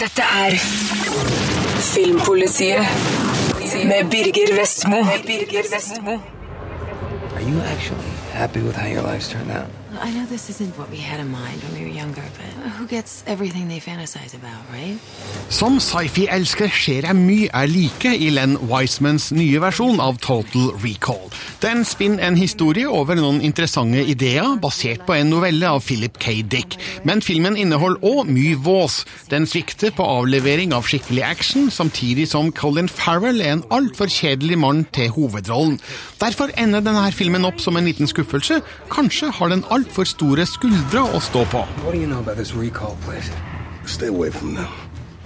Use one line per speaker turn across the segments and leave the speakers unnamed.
Dette er Filmpolitiet med Birger Vestmo.
Are you actually happy with how your life's turned out?
I know this isn't what we had in mind when we were younger, but who gets everything they fantasize about, right?
Som sci-fi-elsker ser jeg mye jeg liker i Len Wisemans nye versjon av Total Recall. Den spinner en historie over noen interessante ideer basert på en novelle av Philip K. Dick. Men filmen inneholder òg mye vås. Den svikter på avlevering av skikkelig action, samtidig som Colin Farrell er en altfor kjedelig mann til hovedrollen. Derfor ender denne filmen opp som en liten skuffelse. Kanskje har den altfor store skuldre å stå på.
Hva vet du om dette this recall place?
Stay away from them.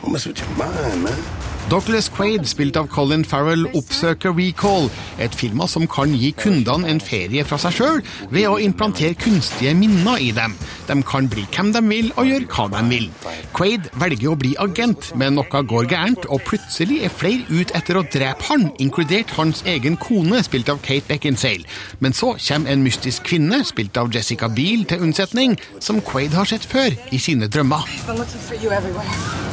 Don't mess with your mind, man.
Douglas Quaid, spilt av Colin Farrell, oppsøker Recall, et firma som kan gi kundene en ferie fra seg sjøl ved å implantere kunstige minner i dem. De kan bli hvem de vil og gjøre hva de vil. Quaid velger å bli agent, men noe går gærent, og plutselig er flere ut etter å drepe han, inkludert hans egen kone, spilt av Kate Beckinsale. Men så kommer en mystisk kvinne, spilt av Jessica Biel, til unnsetning, som Quaid har sett før i sine drømmer.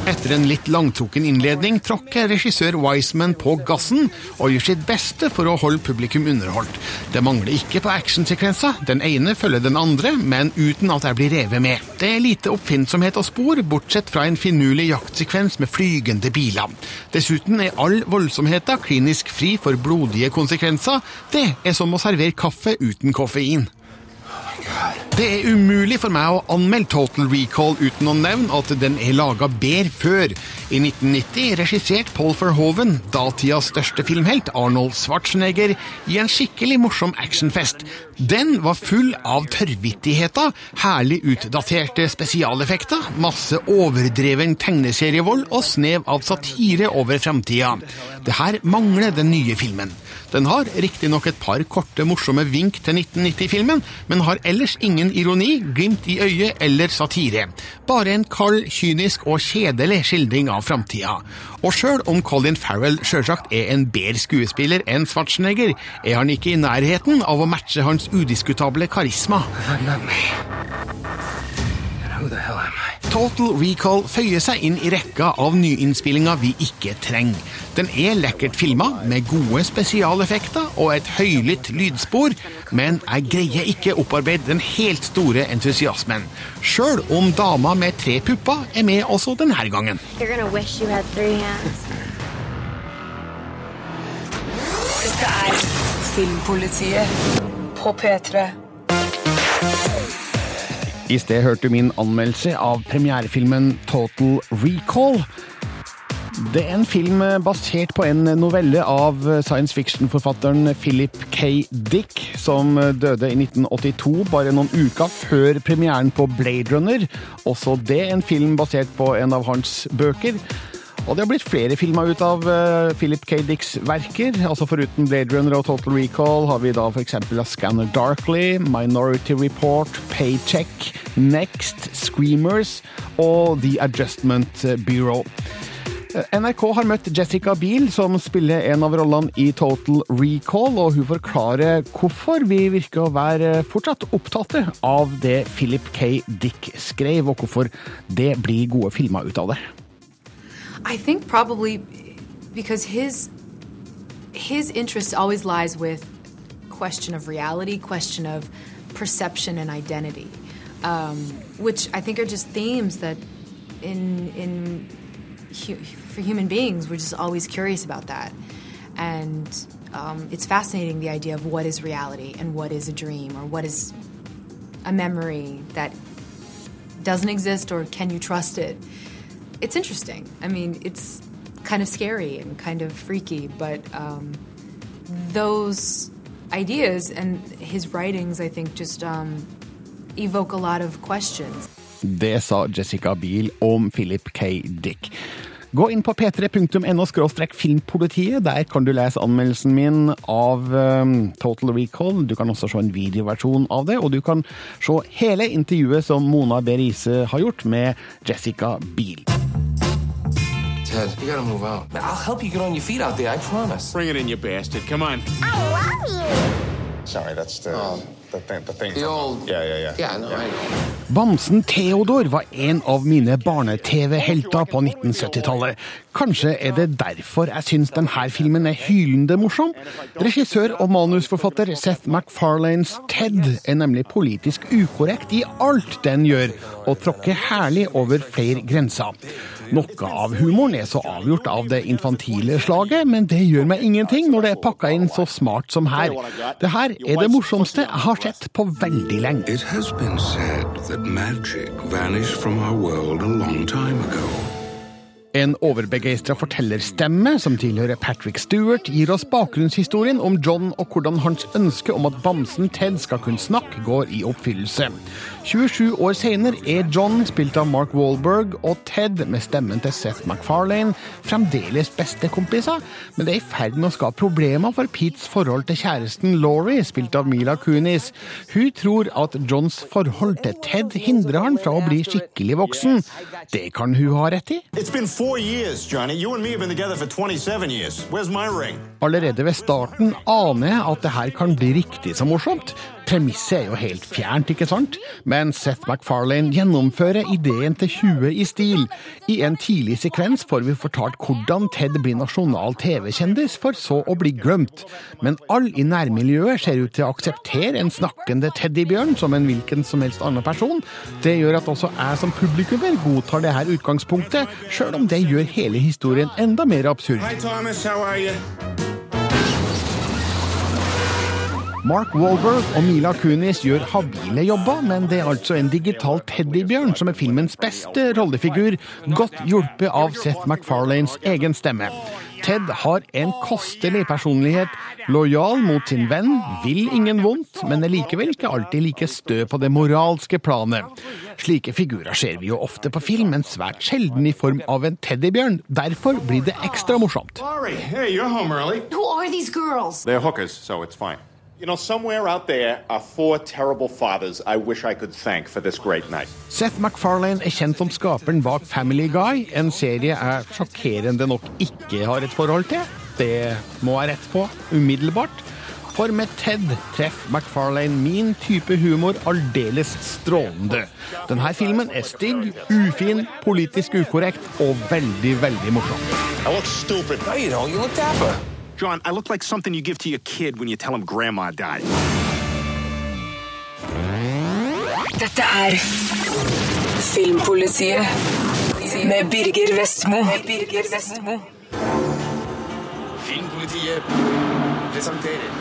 Etter en litt langtrukken innledning tråkker regissør Wiseman på gassen og gjør sitt beste for å holde publikum underholdt. Det mangler ikke på actionsekvenser, den ene følger den andre, men uten at jeg blir revet med. Det er lite oppfinnsomhet og spor, bortsett fra en finurlig jaktsekvens med flygende biler. Dessuten er all voldsomheten klinisk fri for blodige konsekvenser. Det er som å servere kaffe uten koffein. Det er umulig for meg å anmelde Total Recall uten å nevne at den er laga bedre før. I 1990 regissert Paul Verhoeven, datidas største filmhelt, Arnold Schwarzenegger, i en skikkelig morsom actionfest. Den var full av tørrvittigheter, herlig utdaterte spesialeffekter, masse overdreven tegneserievold og snev av satire over framtida. Det her mangler den nye filmen. Den har riktignok et par korte, morsomme vink til 1990-filmen, men har ellers ingen ironi, glimt i øyet eller satire. Bare en kald, kynisk og kjedelig skildring av framtida. Og sjøl om Colin Farrell sjølsagt er en bedre skuespiller enn Schwarzenegger, er han ikke i nærheten av å matche hans udiskutable karisma.
Hvem er me, then who the I?
Total Recall føyer seg inn i rekka av nyinnspillinger vi ikke trenger. Den er lekkert filma, med gode spesialeffekter og et høylytt lydspor, men jeg greier ikke opparbeide den helt store entusiasmen. Sjøl om dama med tre pupper er med også denne gangen.
You're gonna wish you had three hands.
Dette er Filmpolitiet på P3.
I sted hørte du min anmeldelse av premierefilmen Total Recall. Det er en film basert på en novelle av science fiction-forfatteren Philip K. Dick, som døde i 1982, bare noen uker før premieren på Blade Runner. Også det en film basert på en av hans bøker. Og det har blitt flere filmer ut av eh, Philip K. Dicks verker. altså Foruten Blade Runner og Total Recall har vi da f.eks. Scanner Darkly, Minority Report, Paycheck, Next, Screamers og The Adjustment Bureau. Eh, NRK har møtt Jessica Biel, som spiller en av rollene i Total Recall, og hun forklarer hvorfor vi virker å være fortsatt opptatt av det Philip K. Dick skrev, og hvorfor det blir gode filmer ut av det.
I think probably because his his interest always lies with question of reality, question of perception and identity, um, which I think are just themes that in in hu- for human beings we're just always curious about that, and um, it's fascinating the idea of what is reality and what is a dream or what is a memory that doesn't exist or can you trust it it's interesting i mean it's kind of scary and kind of freaky but um, those ideas and his writings i think just um, evoke a lot of questions
Det sa Jessica Biel om Philip K. Dick. Gå inn på p3.no filmpolitiet. Der kan du lese anmeldelsen min av um, Total Recall. Du kan også se en videoversjon av det, og du kan se hele intervjuet som Mona B. Riise har gjort med Jessica Biel.
Ted, you gotta move out. I'll help you get on your feet out there, I promise.
Bring it in, you bastard. Come on.
I love you.
Sorry, that's the The thing, the thing.
The old.
Yeah, yeah, yeah.
Yeah, no,
Bamsen Theodor var en av mine barne-TV-helter på 1970-tallet. Kanskje er det derfor jeg syns denne filmen er hylende morsom? Regissør og manusforfatter Seth MacFarlanes Ted er nemlig politisk ukorrekt i alt den gjør, og tråkker herlig over flere grenser. Noe av humoren er så avgjort av det infantile slaget, men det gjør meg ingenting når det er pakka inn så smart som her. Det her er det morsomste jeg har sett på veldig lenge.
It has been said that magic vanished from our world a long time ago.
En overbegeistra fortellerstemme som tilhører Patrick Stewart, gir oss bakgrunnshistorien om John og hvordan hans ønske om at bamsen Ted skal kunne snakke, går i oppfyllelse. 27 år senere er John, spilt av Mark Wahlberg, og Ted, med stemmen til Seth MacFarlane, fremdeles bestekompiser, men det er i ferd med å skape problemer for Petes forhold til kjæresten Laurie, spilt av Mila Kunis. Hun tror at Johns forhold til Ted hindrer han fra å bli skikkelig voksen. Det kan hun ha rett i.
It's been four years, Johnny. You and me have been together for 27 years. Where's my ring?
Allerede ved starten aner jeg at det her kan bli riktig så morsomt. Premisset er jo helt fjernt, ikke sant? Men Seth MacFarlane gjennomfører ideen til 20 i stil. I en tidlig sekvens får vi fortalt hvordan Ted blir nasjonal TV-kjendis, for så å bli glemt. Men alle i nærmiljøet ser ut til å akseptere en snakkende teddybjørn som en hvilken som helst annen person. Det gjør at også jeg som publikummer godtar det her utgangspunktet, sjøl om det gjør hele historien enda mer absurd.
Hi, Thomas. How are you?
Mark Wahlberg og Mila Kunis gjør habile jobber, men det er altså en digital teddybjørn som er filmens beste rollefigur, godt hjulpet av Seth MacFarlanes egen stemme. Ted har en kostelig personlighet, lojal mot sin venn, vil ingen vondt, men er likevel ikke alltid like stø på det moralske planet. Slike figurer ser vi jo ofte på film, men svært sjelden i form av en teddybjørn. Derfor blir det ekstra morsomt.
Laurie, hey, you're home early.
Who are these girls?
They're hookers, so it's fine. You know, somewhere out there are four terrible fathers I wish I could thank for this great night.
Seth MacFarlane er kjent som skaperen bak Family Guy, en serie jeg sjokkerende nok ikke har et forhold til. Det må jeg rette på umiddelbart. For med Ted treffer MacFarlane min type humor aldeles strålende. Denne filmen er stygg, ufin, politisk ukorrekt og veldig, veldig morsom.
I look stupid.
No, you don't. You look dapper.
John, I look like something you give to your kid when you tell him grandma died.
Dette er Filmpolitiet med Birger Vestmo. Birger Vestmo.
Filmpolitiet presenterer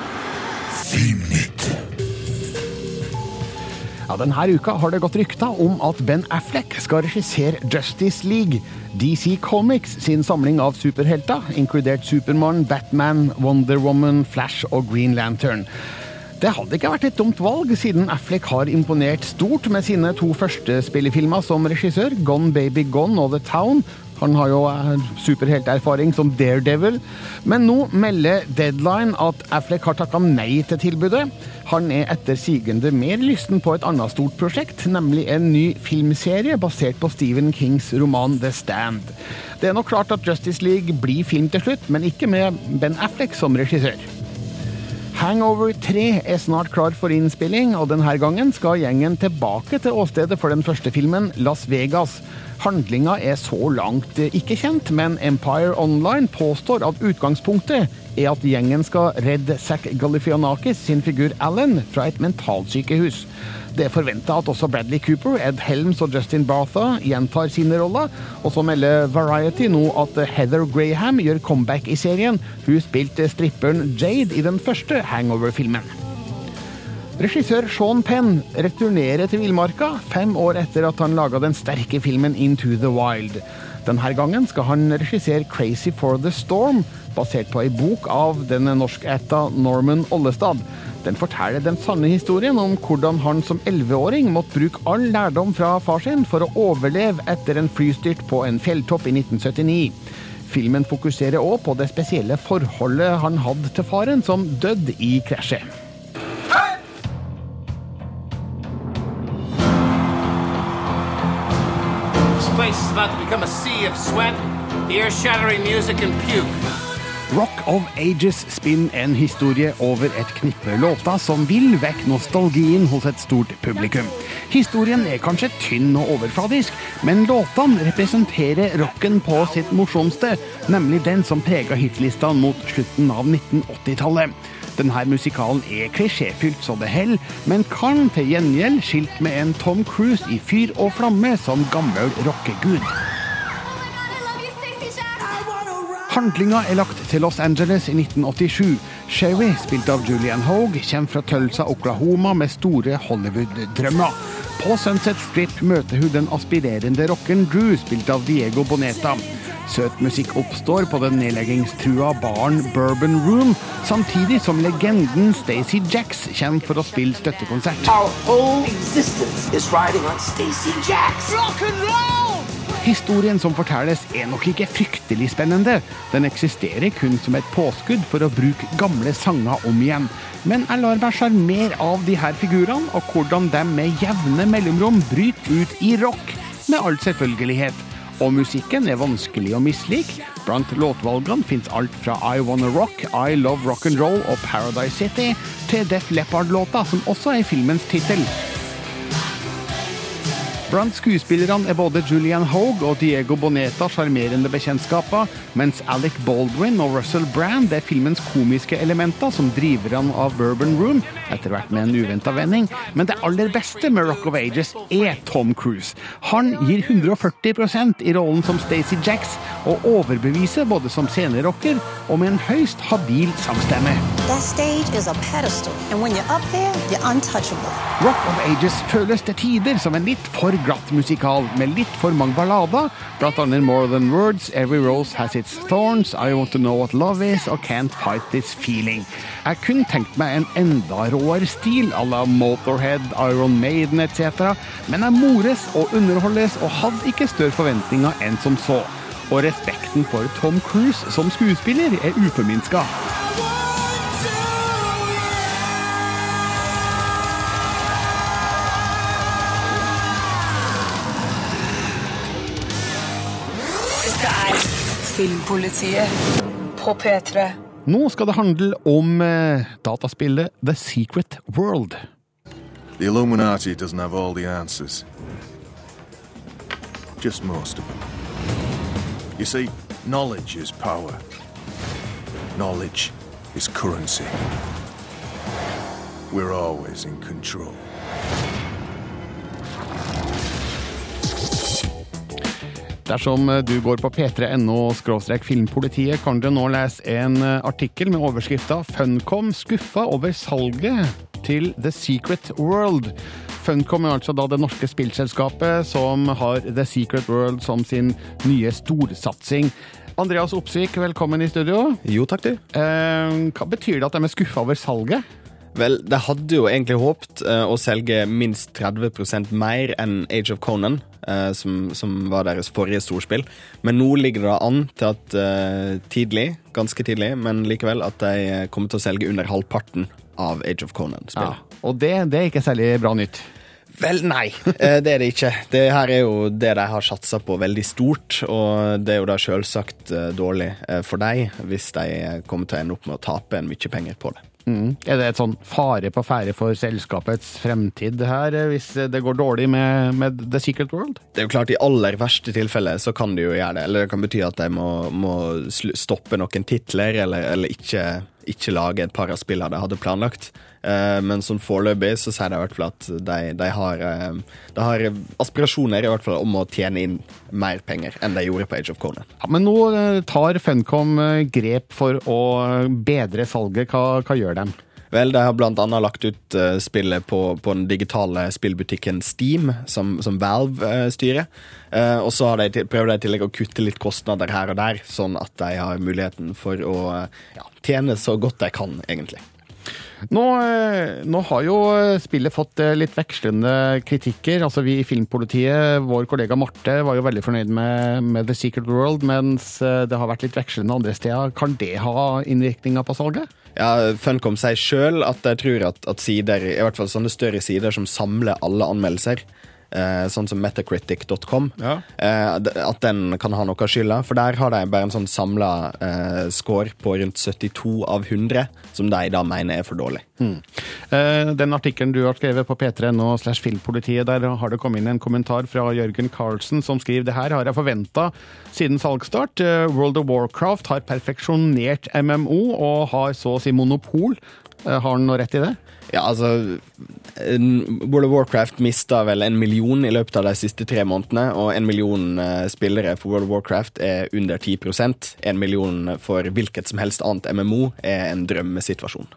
Ja, Denne uka har det gått rykter om at Ben Affleck skal regissere Justice League, DC Comics sin samling av superhelter, inkludert Supermann, Batman, Wonder Woman, Flash og Green Lantern. Det hadde ikke vært et dumt valg, siden Affleck har imponert stort med sine to første spillefilmer som regissør, Gone Baby Gone og The Town. Han har jo eh, superhelterfaring som Daredevil. Men nå melder Deadline at Affleck har takka nei til tilbudet. Han er etter sigende mer lysten på et annet stort prosjekt, nemlig en ny filmserie basert på Stephen Kings roman The Stand. Det er nok klart at Justice League blir film til slutt, men ikke med Ben Affleck som regissør. Hangover 3 er snart klar for innspilling, og denne gangen skal gjengen tilbake til åstedet for den første filmen, Las Vegas. Handlinga er så langt ikke kjent, men Empire Online påstår at utgangspunktet er at gjengen skal redde Zack Galifianakis sin figur Alan fra et mentalsykehus. Det er forventa at også Bradley Cooper, Ed Helms og Justin Bartha gjentar sine roller. Og så melder Variety nå at Heather Graham gjør comeback i serien. Hun spilte stripperen Jade i den første Hangover-filmen. Regissør Sean Penn returnerer til villmarka fem år etter at han laga den sterke filmen Into the Wild. Denne gangen skal han regissere Crazy for the Storm, basert på ei bok av den norskætta Norman Ollestad. Den forteller den sanne historien om hvordan han som elleveåring måtte bruke all lærdom fra far sin for å overleve etter en flystyrt på en fjelltopp i 1979. Filmen fokuserer òg på det spesielle forholdet han hadde til faren, som døde i krasjet.
Place is about to become a sea of sweat, ear-shattering music, and puke.
Rock of Ages spinner en historie over et knippe låter som vil vekk nostalgien hos et stort publikum. Historien er kanskje tynn og overfladisk, men låtene representerer rocken på sitt morsomste, nemlig den som prega hitlistene mot slutten av 1980-tallet. Denne musikalen er klisjéfylt så det heller, men kan til gjengjeld skilt med en Tom Cruise i fyr og flamme som gammel rockegud. Handlinga er lagt til Los Angeles i 1987. Sherry, spilt av Julian Hogue, kommer fra Tulsa, Oklahoma med store Hollywood-drømmer. På Sunset Strip møter hun den aspirerende rockeren Drew, spilt av Diego Boneta. Søt musikk oppstår på den nedleggingstrua baren Bourbon Room, samtidig som legenden Stacey Jacks kommer for å spille støttekonsert.
Our whole existence is riding on Stacy Jacks. Rock and roll!
Historien som fortelles er nok ikke fryktelig spennende. Den eksisterer kun som et påskudd for å bruke gamle sanger om igjen. Men jeg lar meg sjarmere av de her figurene, og hvordan de med jevne mellomrom bryter ut i rock. Med all selvfølgelighet. Og musikken er vanskelig å mislike. Blant låtvalgene fins alt fra I Wanna Rock, I Love Rock and Roll og Paradise City til Def Leppard-låta, som også er filmens tittel. Blant skuespillerne er både Julian Hogue og Diego Boneta sjarmerende bekjentskaper, mens Alec Baldwin og Russell Brand er filmens komiske elementer som driverne av Bourbon Room, etter hvert med en uventa vending. Men det aller beste med Rock of Ages er Tom Cruise. Han gir 140% i rollen som Stacey Jacks, og overbeviser både som scenerocker og med en høyst habil samstemme.
That stage is a pedestal, and when you're up there, you're untouchable.
Rock of Ages føles til tider som en litt for glatt musikal med litt for mange ballader, blant annet More Than Words, Every Rose Has Its Thorns, I Want To Know What Love Is og Can't Fight This Feeling. Jeg kunne tenkt meg en enda råere stil à la Motorhead, Iron Maiden etc., men jeg mores og underholdes og hadde ikke større forventninger enn som så. Og respekten for Tom Cruise som skuespiller er uforminska.
Filmpolitiet på P3.
Nå skal det handle om eh, dataspillet The Secret World.
The Illuminati doesn't have all the answers. Just most of them. You see, knowledge is power. Knowledge is currency. We're always in control.
Dersom eh, du går på p3.no filmpolitiet, kan du nå lese en eh, artikkel med overskrifta 'Funcom skuffa over salget til The Secret World'. Funcom er altså da det norske spillselskapet som har The Secret World som sin nye storsatsing. Andreas Opsvik, velkommen i studio.
Jo, takk du.
Eh, hva betyr det at de er skuffa over salget?
Vel, de hadde jo egentlig håpet eh, å selge minst 30% mer enn Age of Conan, eh, som, som, var deres forrige storspill. Men nå ligger det an til at eh, tidlig, ganske tidlig, men likevel, at de kommer til å selge under halvparten av Age of Conan-spillet.
Ja, og det, det er ikke særlig bra nytt.
Vel, nei. Det er det ikke. Det her er jo det de har satsa på veldig stort, og det er jo da selvsagt dårlig for dem hvis de kommer til å ende opp med å tape en mye penger på det.
Mm. Er det et sånn fare på ferde for selskapets fremtid her, eh, hvis det går dårlig med, med The Secret World?
Det er jo klart, I aller verste tilfelle så kan det jo gjøre det. Eller det kan bety at de må, må stoppe noen titler, eller, eller ikke, ikke lage et par av spillene de hadde planlagt. Eh, men sånn foreløpig så sier de i hvert fall at de, de, har, eh, de har aspirasjoner i hvert fall om å tjene inn mer penger enn de gjorde på Age of Conan.
Ja, men nå eh, tar Funcom grep for å bedre salget. Hva, hva gjør de?
Vel, de har blant annet lagt ut spillet på, på den digitale spillbutikken Steam, som, som Valve styrer. Og så har de, de i tillegg å kutte litt kostnader her og der, sånn at de har muligheten for å ja, tjene så godt de kan, egentlig.
Nå, eh, nå har jo spillet fått eh, litt vekslende kritikker. Altså Vi i Filmpolitiet, vår kollega Marte, var jo veldig fornøyd med, med The Secret World, mens eh, det har vært litt vekslende andre steder. Kan det ha innvirkninger på salget?
Ja, Funcom sier sjøl at de tror at, at sider, i hvert fall sånne større sider som samler alle anmeldelser, eh, sånn som metacritic.com, eh, at den kan ha noe av skylda. For der har de bare en sånn samla eh, score på rundt 72 av 100, som de da mener er for dårlig.
Eh, Den artikkelen du har skrevet på p3.no slash filmpolitiet, der har det kommet inn en kommentar fra Jørgen Carlsen som skriver det her har jeg forventa siden salgsstart. Eh, World of Warcraft har perfeksjonert MMO og har så å si monopol. Eh, Har han noe rett i det?
Ja, altså World of Warcraft mista vel en million i løpet av de siste tre månedene, og en million eh, spillere for World of Warcraft er under 10% En million for hvilket som helst annet MMO er en drømmesituasjon.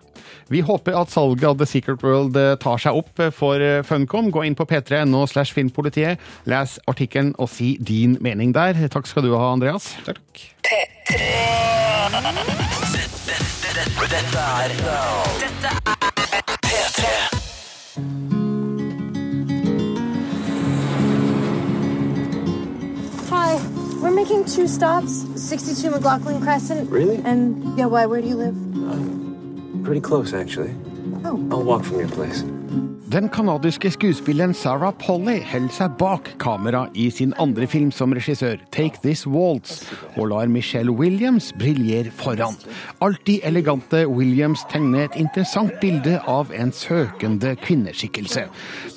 Vi håper at salget av The Secret World eh, tar seg opp eh, for Funcom. Gå inn på p3.no slash filmpolitiet, les artikkelen og si din mening der. Takk skal du ha, Andreas.
Takk.
Dette er Dette er P3.
Hi, we're making two stops 62 McLaughlin Crescent.
Really?
And, yeah, why? Where do you live?
Pretty close, actually.
Oh.
I'll walk from your place.
Den kanadiske skuespilleren Sarah Polly holder seg bak kamera i sin andre film som regissør, Take This Waltz, og lar Michelle Williams briljere foran. Alltid elegante Williams tegner et interessant bilde av en søkende kvinneskikkelse.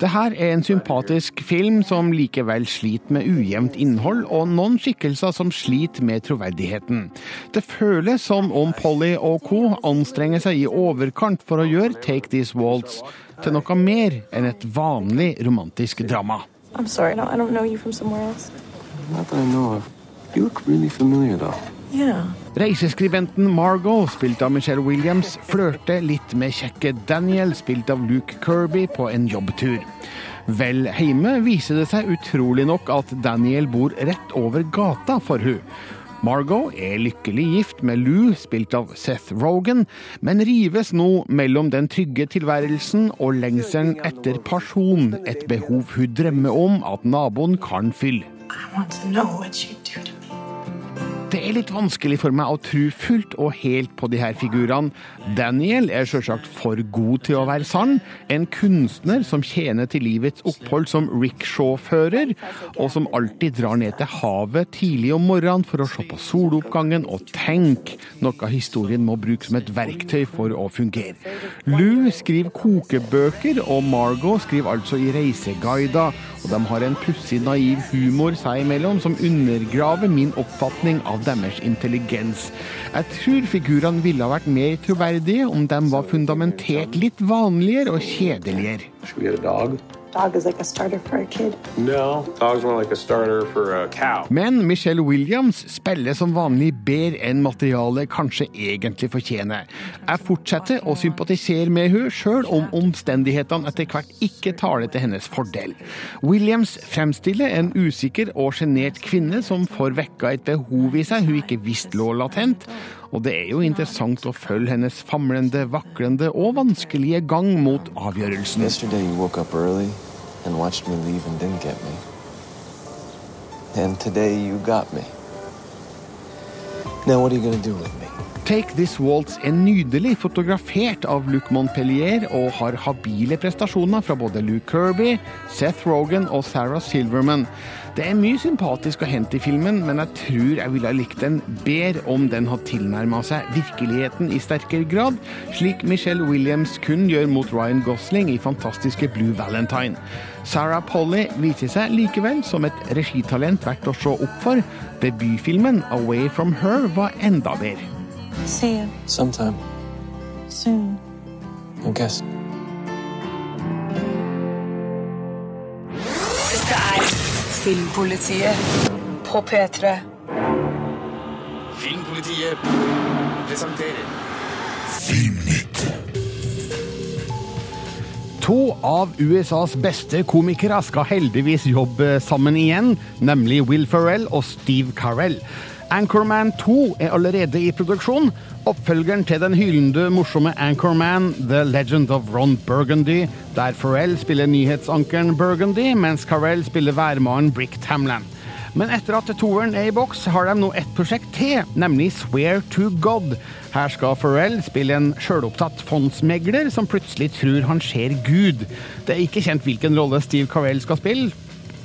Det her er en sympatisk film som likevel sliter med ujevnt innhold, og noen skikkelser som sliter med troverdigheten. Det føles som om Polly og co. anstrenger seg i overkant for å gjøre Take This Waltz til noe mer enn et vanlig romantisk drama.
I'm sorry, no, I don't know you from somewhere else.
Not that I know of. You look really familiar, though.
Yeah.
Reiseskribenten Margot, spilt av Michelle Williams, flørter litt med kjekke Daniel, spilt av Luke Kirby, på en jobbtur. Vel hjemme viser det seg utrolig nok at Daniel bor rett over gata for hun. Margot er lykkelig gift med Lou, spilt av Seth Rogan, men rives nå mellom den trygge tilværelsen og lengselen etter person, et behov hun drømmer om at naboen kan fylle.
I want to know what you do to.
Det er litt vanskelig for meg å tro fullt og helt på de her figurene. Daniel er selvsagt for god til å være sann. En kunstner som tjener til livets opphold som rickshaw-fører, og som alltid drar ned til havet tidlig om morgenen for å se på soloppgangen og tenke, noe historien må bruke som et verktøy for å fungere. Lou skriver kokebøker, og Margot skriver altså i reiseguider, og de har en pussig naiv humor seg imellom som undergraver min oppfatning av deres intelligens. Jeg tror figurene ville ha vært mer troverdige om de var fundamentert litt vanligere og kjedeligere.
Dog
is like a starter for a kid.
No. Dog's more like a starter for a cow.
Men Michelle Williams spiller som vanlig bedre enn materialet kanskje egentlig fortjener. Jeg fortsetter å sympatisere med hun sjøl om omstendighetene etter hvert ikke taler til hennes fordel. Williams fremstiller en usikker og sjenert kvinne som får vekka et behov i seg hun ikke visste lå latent. Og det er jo interessant å følge hennes famlende, vaklende og vanskelige gang mot avgjørelsen.
Now what are you do with me?
Take This Waltz er nydelig fotografert av Luc Montpellier og har habile prestasjoner fra både Luke Kirby, Seth Rogan og Sarah Silverman. Det er mye sympatisk å hente i filmen, men jeg tror jeg ville ha likt den bedre om den hadde tilnærma seg virkeligheten i sterkere grad, slik Michelle Williams kun gjør mot Ryan Gosling i fantastiske Blue Valentine. Sarah Polly viser seg likevel som et regitalent verdt å se opp for. Debutfilmen Away From Her var enda bedre.
See you
Sometime.
soon.
I guess.
Filmpolitiet på P3.
Filmpolitiet presenterer Filmnytt.
To av USAs beste komikere skal heldigvis jobbe sammen igjen, nemlig Will Ferrell og Steve Carell. Anchorman 2 er allerede i produksjon. Oppfølgeren til den hylende morsomme Anchorman, The Legend of Ron Burgundy, der Pharrell spiller nyhetsankeren Burgundy, mens Carell spiller værmannen Brick Tamland. Men etter at toeren er i boks, har de nå ett prosjekt til, nemlig Swear to God. Her skal Pharrell spille en sjølopptatt fondsmegler som plutselig tror han ser Gud. Det er ikke kjent hvilken rolle Steve Carell skal spille.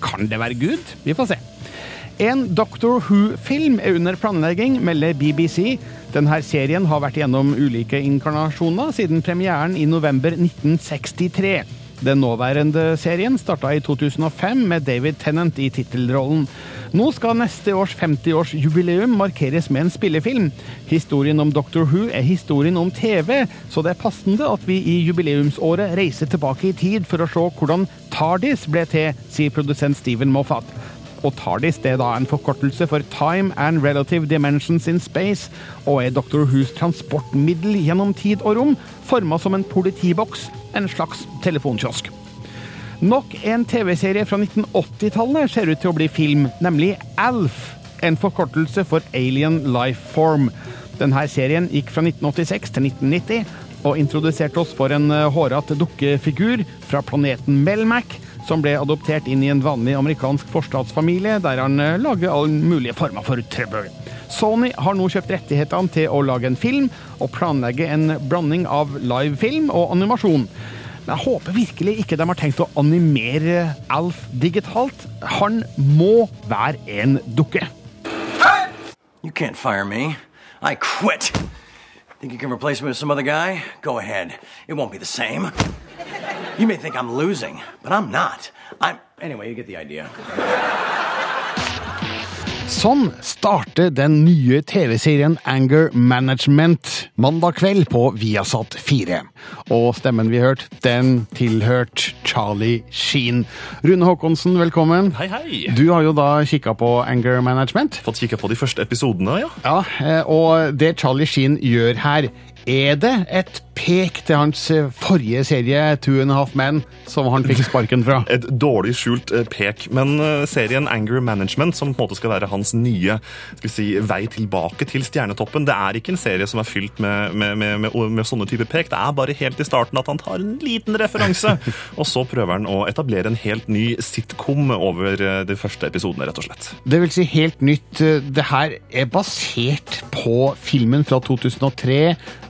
Kan det være Gud? Vi får se. En Doctor Who-film er under planlegging, melder BBC. Denne serien har vært gjennom ulike inkarnasjoner siden premieren i november 1963. Den nåværende serien starta i 2005 med David Tennant i tittelrollen. Nå skal neste års 50-årsjubileum markeres med en spillefilm. Historien om Doctor Who er historien om TV, så det er passende at vi i jubileumsåret reiser tilbake i tid for å se hvordan TARDIS ble til, sier produsent Steven Moffat. Og TARDIS det er da en forkortelse for Time and Relative Dimensions in Space, og er Dr. Whos transportmiddel gjennom tid og rom, forma som en politiboks, en slags telefonkiosk. Nok en TV-serie fra 1980-tallet ser ut til å bli film, nemlig ALF, en forkortelse for Alien Life Form. Denne serien gikk fra 1986 til 1990 og introduserte oss for en eh, hårete dukkefigur fra planeten Melmac, som ble adoptert inn i en vanlig amerikansk forstatsfamilie, der han eh, lager alle mulige former for trøbbel. Sony har nå kjøpt rettighetene til å lage en film, og planlegger en blanding av livefilm og animasjon. Men jeg håper virkelig ikke de har tenkt å animere Alf digitalt. Han må være en dukke.
You can't fire me. I quit. Think you can replace me with some other guy? Go ahead. It won't be the same. You may think I'm losing, but I'm not. I'm. Anyway, you get the idea.
Sånn starter den nye TV-serien Anger Management mandag kveld på Viasat 4. Og stemmen vi hørte, den tilhørte Charlie Sheen. Rune Håkonsen, velkommen.
Hei, hei.
Du har jo da kikka på Anger Management.
Fått kikka på de første episodene, ja.
Ja, eh, Og det Charlie Sheen gjør her, er det et pek til hans eh, forrige serie, Two and a Half Men, som han fikk sparken fra?
Et dårlig skjult eh, pek, men eh, serien Anger Management, som på en måte skal være hans nye skal vi si, vei tilbake til stjernetoppen, det er ikke en serie som er fylt med, med, med, med, med sånne typer pek. Det er bare helt i starten at han tar en liten referanse, og så prøver han å etablere en helt ny sitcom over de første episodene, rett og slett.
Det vil si helt nytt. Det her er basert på filmen fra 2003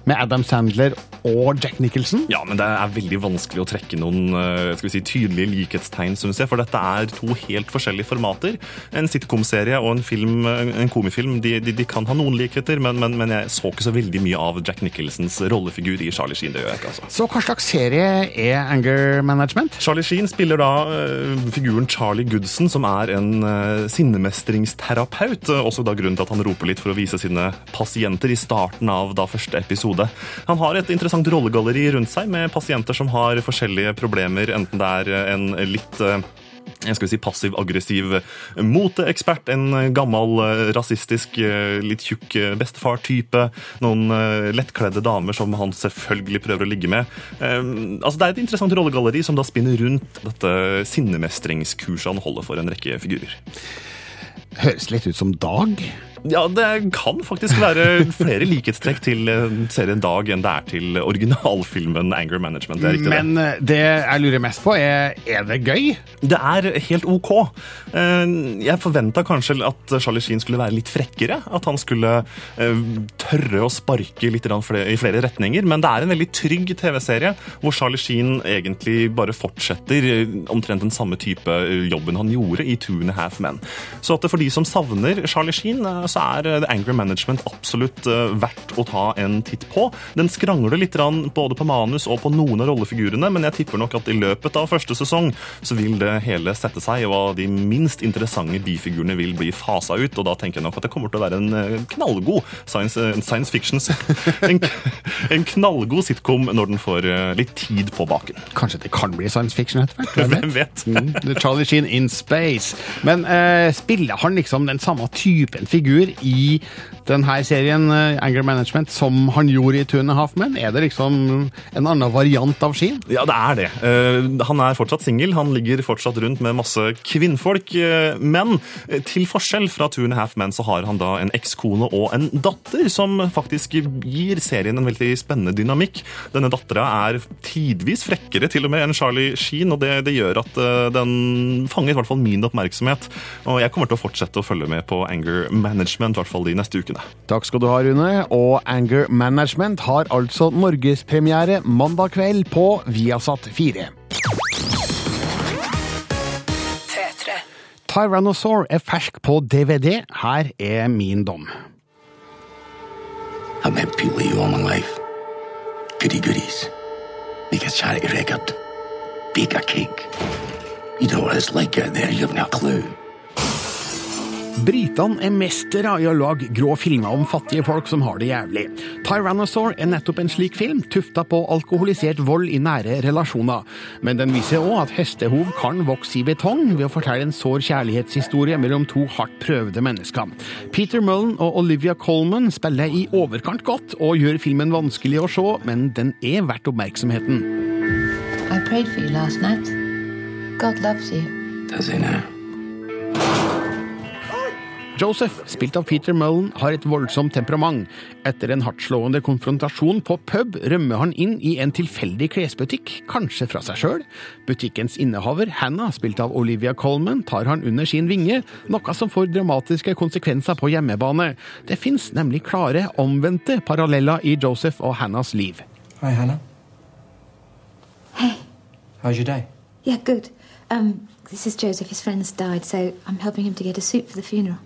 med Adam Sandler og Jack Nicholson.
Ja, men det er veldig vanskelig å trekke noen eh, skal vi si, tydelige likhetstegn, syns jeg. For dette er to helt forskjellige formater. En sitcom-serie og en, film, en komifilm de, de, de, kan ha noen likheter, men, men, men, jeg så ikke så veldig mye av Jack Nicholsons rollefigur i Charlie Sheen. det gjør jeg ikke, altså.
Så hva slags serie er Anger Management?
Charlie Sheen spiller da uh, figuren Charlie Goodson, som er en uh, sinnemestringsterapeut. Også da grunnen til at han roper litt for å vise sine pasienter i starten av da første episode. Han har et interessant rollegalleri rundt seg med pasienter som har forskjellige problemer, enten det er en litt jeg skal si passiv-aggressiv moteekspert, en gammel rasistisk, litt tjukk bestefar-type, noen lettkledde damer som han selvfølgelig prøver å ligge med. Altså, det er et interessant rollegalleri som da spinner rundt dette sinnemestringskurset han holder for en rekke figurer.
Høres litt ut som Dag.
Ja, det kan faktisk være flere likhetstrekk til serien Dag enn det er til originalfilmen Anger Management. Det
Men det. det jeg lurer mest på, er er det gøy?
Det er helt OK. Jeg forventa kanskje at Charlie Sheen skulle være litt frekkere. At han skulle tørre å sparke litt i flere retninger. Men det er en veldig trygg TV-serie hvor Charlie Sheen egentlig bare fortsetter omtrent den samme type jobben han gjorde i Two and a Half Men. Så at for de som savner Charlie Sheen så er The Angry Management absolutt verdt å ta en titt på. Den skrangler litt både på manus og på noen av rollefigurene, men jeg tipper nok at i løpet av første sesong så vil det hele sette seg, og de minst interessante bifigurene vil bli fasa ut. Og da tenker jeg nok at det kommer til å være en knallgod science, science fiction en, en, knallgod sitcom når den får litt tid på baken.
Kanskje det kan bli science fiction etter hvert?
Hvem vet?
Mm, Charlie Sheen in space. Men eh, spiller han liksom den samme typen figur i denne serien Anger Management som han gjorde i a Half Men? Er det liksom en annen variant av Sheen?
Ja, det er det. Uh, han er fortsatt singel, han ligger fortsatt rundt med masse kvinnfolk. Uh, men til forskjell fra a Half Men så har han da en ekskone og en datter som faktisk gir serien en veldig spennende dynamikk. Denne dattera er tidvis frekkere til og med enn Charlie Sheen, og det, det gjør at den fanger i hvert fall min oppmerksomhet. Og jeg kommer til å fortsette å følge med på Anger Management, i hvert fall de neste ukene.
Takk skal du ha, Rune. Og Anger Management har altså norgespremiere mandag kveld på Viasat 4. Tyrannosaur er fersk på DVD. Her er min dom.
I've met people you all my life. Goody goodies. Make a charity record. Bake a cake. You know what it's like out there, you a clue.
Britene er mestere i å lage grå filmer om fattige folk som har det jævlig. Tyrannosaur er nettopp en slik film, tufta på alkoholisert vold i nære relasjoner. Men den viser òg at hestehov kan vokse i betong ved å fortelle en sår kjærlighetshistorie mellom to hardt prøvde mennesker. Peter Mullen og Olivia Colman spiller i overkant godt og gjør filmen vanskelig å se, men den er verdt oppmerksomheten.
I prayed for you last night. God loves you.
Does he now?
Joseph, spilt av Peter Mullen, har et voldsomt temperament. Etter en hardtslående konfrontasjon på pub rømmer han inn i en tilfeldig klesbutikk, kanskje fra seg sjøl. Butikkens innehaver, Hannah, spilt av Olivia Colman, tar han under sin vinge, noe som får dramatiske konsekvenser på hjemmebane. Det fins nemlig klare, omvendte paralleller i Joseph og Hannahs liv.
Hi, Hannah.
Hey.
How's your day?
Yeah, good. Um, this is Joseph. His friend's died, so I'm helping him to get a suit for the funeral.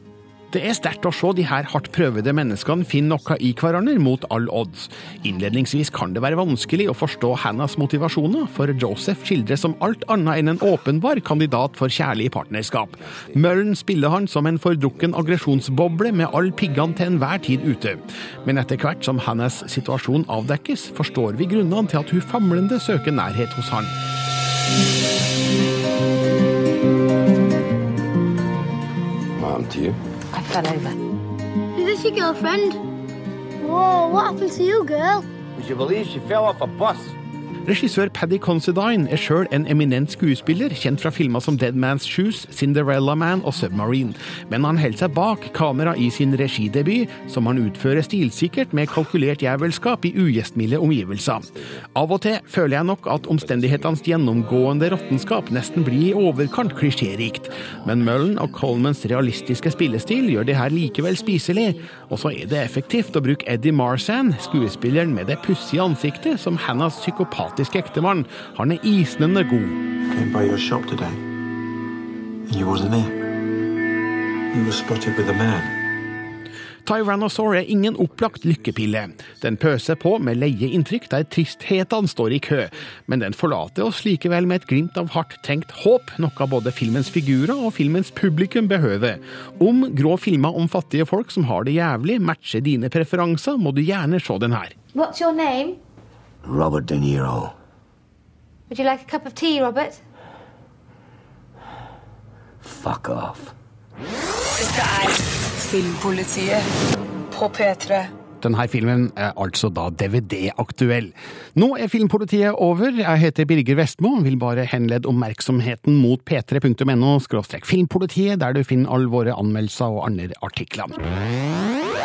Det er sterkt å se de her hardt prøvede menneskene finne noe i hverandre mot all odds. Innledningsvis kan det være vanskelig å forstå Hannahs motivasjoner, for Joseph skildres som alt annet enn en åpenbar kandidat for kjærlig partnerskap. Møllen spiller han som en fordrukken aggresjonsboble med alle piggene til enhver tid ute. Men etter hvert som Hannahs situasjon avdekkes, forstår vi grunnene til at hun famlende søker nærhet hos han.
Mom, to you?
I fell over.
Is this your girlfriend? Whoa, what happened to you, girl?
Would you believe she fell off a bus?
Regissør Paddy Considine er sjøl en eminent skuespiller, kjent fra filmer som Dead Man's Shoes, Cinderella Man og Submarine. Men han holder seg bak kamera i sin regidebut, som han utfører stilsikkert med kalkulert jævelskap i ugjestmilde omgivelser. Av og til føler jeg nok at omstendighetenes gjennomgående råttenskap nesten blir i overkant klisjérikt, men Mullen og Colmans realistiske spillestil gjør det her likevel spiselig, og så er det effektivt å bruke Eddie Marsan, skuespilleren med det pussige ansiktet, som Hannahs psykopatiske ektemannen. Han er isnende god.
Came by your shop today. And you wasn't there. You were spotted with a man.
Tyrannosaur er ingen opplagt lykkepille. Den pøser på med leie inntrykk der tristhetene står i kø, men den forlater oss likevel med et glimt av hardt trengt håp, noe både filmens figurer og filmens publikum behøver. Om grå filmer om fattige folk som har det jævlig, matcher dine preferanser, må du gjerne se den her.
What's your name?
Robert De Niro.
Would you like a cup of tea, Robert?
Fuck off.
Dette er Filmpolitiet på P3.
Denne filmen er altså da DVD-aktuell. Nå er Filmpolitiet over. Jeg heter Birger Vestmo. Vil bare henlede oppmerksomheten mot p3.no filmpolitiet, der du finner alle våre anmeldelser og andre artikler.